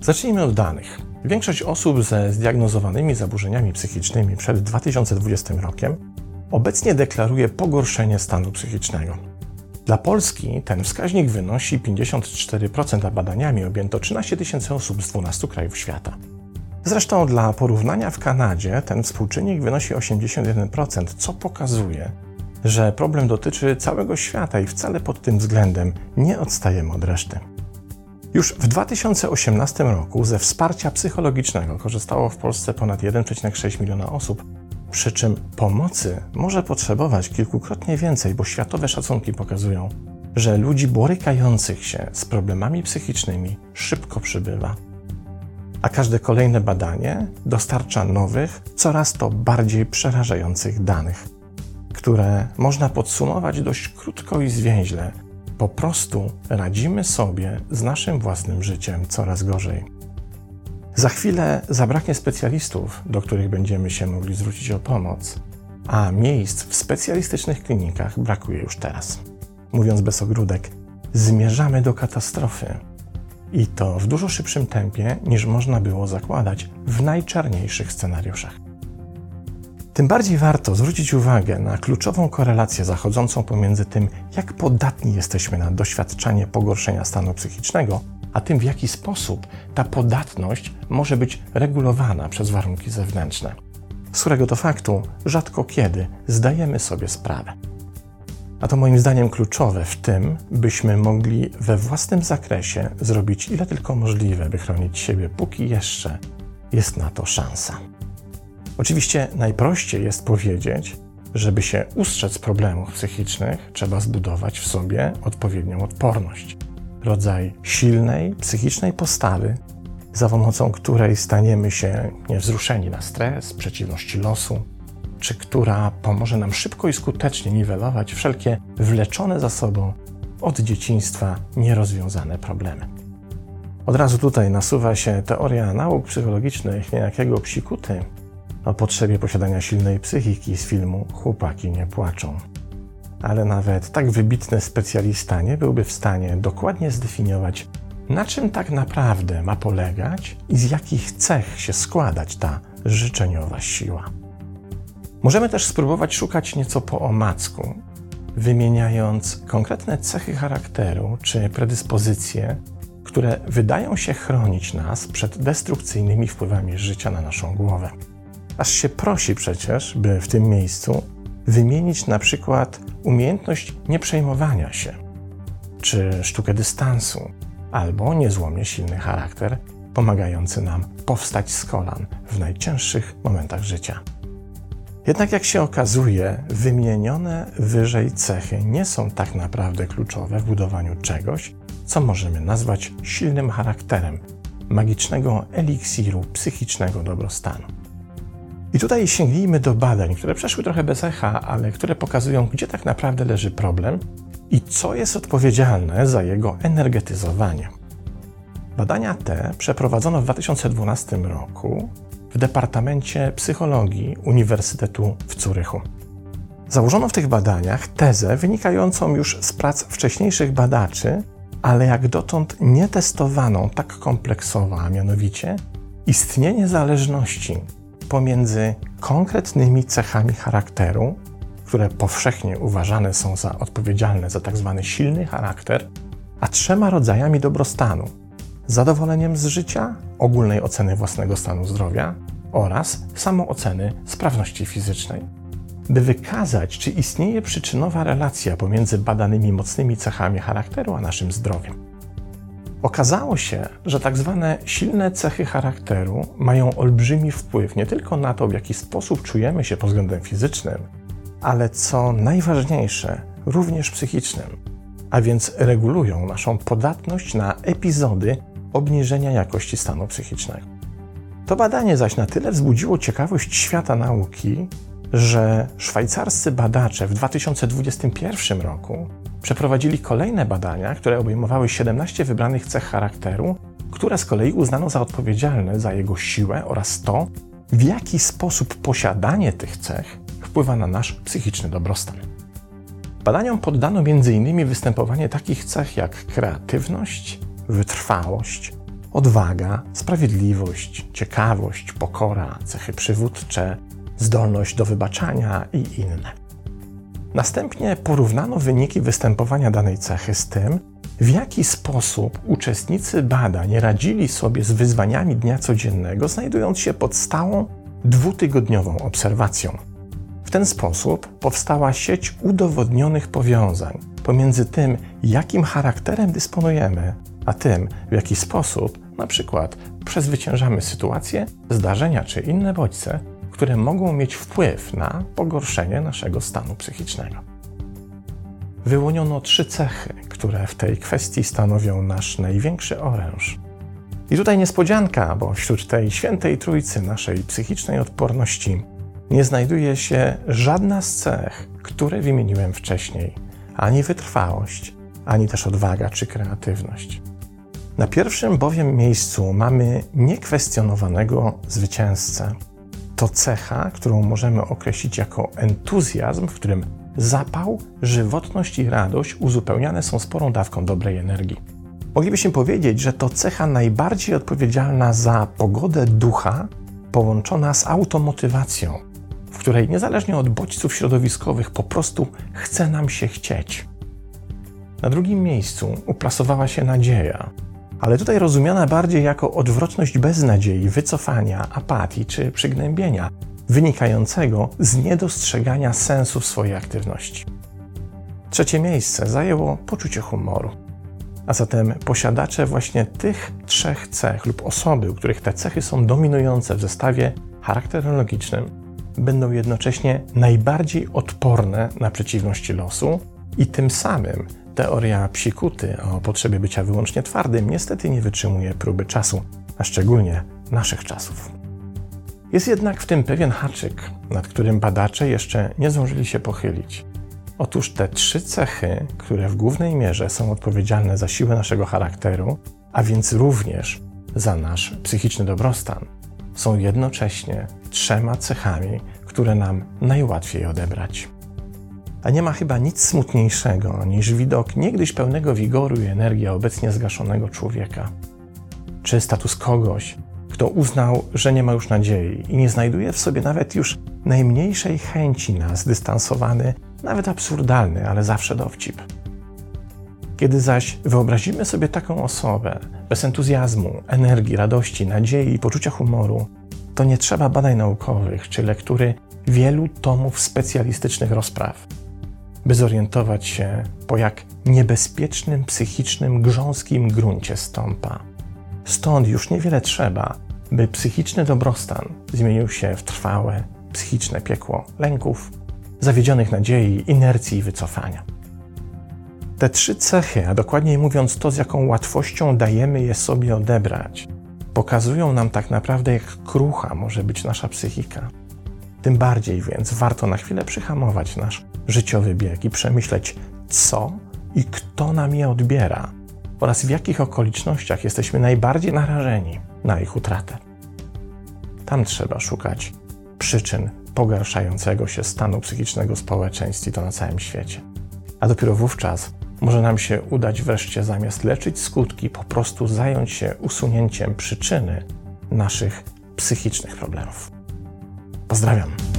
Zacznijmy od danych. Większość osób ze zdiagnozowanymi zaburzeniami psychicznymi przed 2020 rokiem obecnie deklaruje pogorszenie stanu psychicznego. Dla Polski ten wskaźnik wynosi 54%, a badaniami objęto 13 tysięcy osób z 12 krajów świata. Zresztą dla porównania w Kanadzie ten współczynnik wynosi 81%, co pokazuje, że problem dotyczy całego świata i wcale pod tym względem nie odstajemy od reszty. Już w 2018 roku ze wsparcia psychologicznego korzystało w Polsce ponad 1,6 miliona osób, przy czym pomocy może potrzebować kilkukrotnie więcej, bo światowe szacunki pokazują, że ludzi borykających się z problemami psychicznymi szybko przybywa. A każde kolejne badanie dostarcza nowych, coraz to bardziej przerażających danych, które można podsumować dość krótko i zwięźle po prostu radzimy sobie z naszym własnym życiem coraz gorzej. Za chwilę zabraknie specjalistów, do których będziemy się mogli zwrócić o pomoc, a miejsc w specjalistycznych klinikach brakuje już teraz. Mówiąc bez ogródek, zmierzamy do katastrofy. I to w dużo szybszym tempie niż można było zakładać w najczarniejszych scenariuszach. Tym bardziej warto zwrócić uwagę na kluczową korelację zachodzącą pomiędzy tym, jak podatni jesteśmy na doświadczanie pogorszenia stanu psychicznego, a tym, w jaki sposób ta podatność może być regulowana przez warunki zewnętrzne, z którego to faktu rzadko kiedy zdajemy sobie sprawę. A to moim zdaniem kluczowe w tym, byśmy mogli we własnym zakresie zrobić ile tylko możliwe, by chronić siebie, póki jeszcze jest na to szansa. Oczywiście najprościej jest powiedzieć, żeby się ustrzec problemów psychicznych, trzeba zbudować w sobie odpowiednią odporność. Rodzaj silnej, psychicznej postawy, za pomocą której staniemy się niewzruszeni na stres, przeciwności losu, czy która pomoże nam szybko i skutecznie niwelować wszelkie wleczone za sobą od dzieciństwa nierozwiązane problemy. Od razu tutaj nasuwa się teoria nauk psychologicznych niejakiego psikuty, o potrzebie posiadania silnej psychiki z filmu Chłopaki nie płaczą. Ale nawet tak wybitny specjalista nie byłby w stanie dokładnie zdefiniować, na czym tak naprawdę ma polegać i z jakich cech się składać ta życzeniowa siła. Możemy też spróbować szukać nieco po omacku, wymieniając konkretne cechy charakteru czy predyspozycje, które wydają się chronić nas przed destrukcyjnymi wpływami życia na naszą głowę. Aż się prosi przecież, by w tym miejscu wymienić na przykład umiejętność nieprzejmowania się, czy sztukę dystansu, albo niezłomnie silny charakter, pomagający nam powstać z kolan w najcięższych momentach życia. Jednak jak się okazuje, wymienione wyżej cechy nie są tak naprawdę kluczowe w budowaniu czegoś, co możemy nazwać silnym charakterem, magicznego eliksiru psychicznego dobrostanu. I tutaj sięgnijmy do badań, które przeszły trochę bez echa, ale które pokazują, gdzie tak naprawdę leży problem i co jest odpowiedzialne za jego energetyzowanie. Badania te przeprowadzono w 2012 roku w Departamencie Psychologii Uniwersytetu w Curychu. Założono w tych badaniach tezę wynikającą już z prac wcześniejszych badaczy, ale jak dotąd nietestowaną tak kompleksowo, a mianowicie istnienie zależności pomiędzy konkretnymi cechami charakteru, które powszechnie uważane są za odpowiedzialne za tzw. Tak silny charakter, a trzema rodzajami dobrostanu: zadowoleniem z życia, ogólnej oceny własnego stanu zdrowia oraz samooceny sprawności fizycznej. By wykazać, czy istnieje przyczynowa relacja pomiędzy badanymi mocnymi cechami charakteru a naszym zdrowiem. Okazało się, że tak zwane silne cechy charakteru mają olbrzymi wpływ nie tylko na to, w jaki sposób czujemy się pod względem fizycznym, ale co najważniejsze, również psychicznym, a więc regulują naszą podatność na epizody obniżenia jakości stanu psychicznego. To badanie zaś na tyle wzbudziło ciekawość świata nauki, że szwajcarscy badacze w 2021 roku przeprowadzili kolejne badania, które obejmowały 17 wybranych cech charakteru, które z kolei uznano za odpowiedzialne za jego siłę oraz to, w jaki sposób posiadanie tych cech wpływa na nasz psychiczny dobrostan. Badaniom poddano m.in. występowanie takich cech jak kreatywność, wytrwałość, odwaga, sprawiedliwość, ciekawość, pokora, cechy przywódcze, zdolność do wybaczania i inne. Następnie porównano wyniki występowania danej cechy z tym, w jaki sposób uczestnicy badań radzili sobie z wyzwaniami dnia codziennego, znajdując się pod stałą dwutygodniową obserwacją. W ten sposób powstała sieć udowodnionych powiązań pomiędzy tym, jakim charakterem dysponujemy, a tym, w jaki sposób na przykład przezwyciężamy sytuacje, zdarzenia czy inne bodźce, które mogą mieć wpływ na pogorszenie naszego stanu psychicznego. Wyłoniono trzy cechy, które w tej kwestii stanowią nasz największy oręż. I tutaj niespodzianka, bo wśród tej świętej trójcy naszej psychicznej odporności nie znajduje się żadna z cech, które wymieniłem wcześniej ani wytrwałość, ani też odwaga czy kreatywność. Na pierwszym bowiem miejscu mamy niekwestionowanego zwycięzcę. To cecha, którą możemy określić jako entuzjazm, w którym zapał, żywotność i radość uzupełniane są sporą dawką dobrej energii. Moglibyśmy powiedzieć, że to cecha najbardziej odpowiedzialna za pogodę ducha, połączona z automotywacją, w której niezależnie od bodźców środowiskowych po prostu chce nam się chcieć. Na drugim miejscu uplasowała się nadzieja, ale tutaj rozumiana bardziej jako odwrotność beznadziei, wycofania, apatii czy przygnębienia, wynikającego z niedostrzegania sensu swojej aktywności. Trzecie miejsce zajęło poczucie humoru. A zatem posiadacze właśnie tych trzech cech lub osoby, u których te cechy są dominujące w zestawie charakterologicznym, będą jednocześnie najbardziej odporne na przeciwności losu i tym samym Teoria psikuty o potrzebie bycia wyłącznie twardym niestety nie wytrzymuje próby czasu, a szczególnie naszych czasów. Jest jednak w tym pewien haczyk, nad którym badacze jeszcze nie zdążyli się pochylić. Otóż te trzy cechy, które w głównej mierze są odpowiedzialne za siłę naszego charakteru, a więc również za nasz psychiczny dobrostan, są jednocześnie trzema cechami, które nam najłatwiej odebrać. A nie ma chyba nic smutniejszego niż widok niegdyś pełnego wigoru i energii obecnie zgaszonego człowieka. Czy status kogoś, kto uznał, że nie ma już nadziei i nie znajduje w sobie nawet już najmniejszej chęci na zdystansowany, nawet absurdalny, ale zawsze dowcip. Kiedy zaś wyobrazimy sobie taką osobę bez entuzjazmu, energii, radości, nadziei i poczucia humoru, to nie trzeba badań naukowych czy lektury wielu tomów specjalistycznych rozpraw by zorientować się, po jak niebezpiecznym, psychicznym, grząskim gruncie stąpa. Stąd już niewiele trzeba, by psychiczny dobrostan zmienił się w trwałe, psychiczne piekło lęków, zawiedzionych nadziei, inercji i wycofania. Te trzy cechy, a dokładniej mówiąc to, z jaką łatwością dajemy je sobie odebrać, pokazują nam tak naprawdę, jak krucha może być nasza psychika. Tym bardziej więc warto na chwilę przyhamować nasz życiowy bieg i przemyśleć, co i kto nam je odbiera oraz w jakich okolicznościach jesteśmy najbardziej narażeni na ich utratę. Tam trzeba szukać przyczyn pogarszającego się stanu psychicznego społeczeństw i to na całym świecie. A dopiero wówczas może nam się udać wreszcie zamiast leczyć skutki, po prostu zająć się usunięciem przyczyny naszych psychicznych problemów. Поздравляем!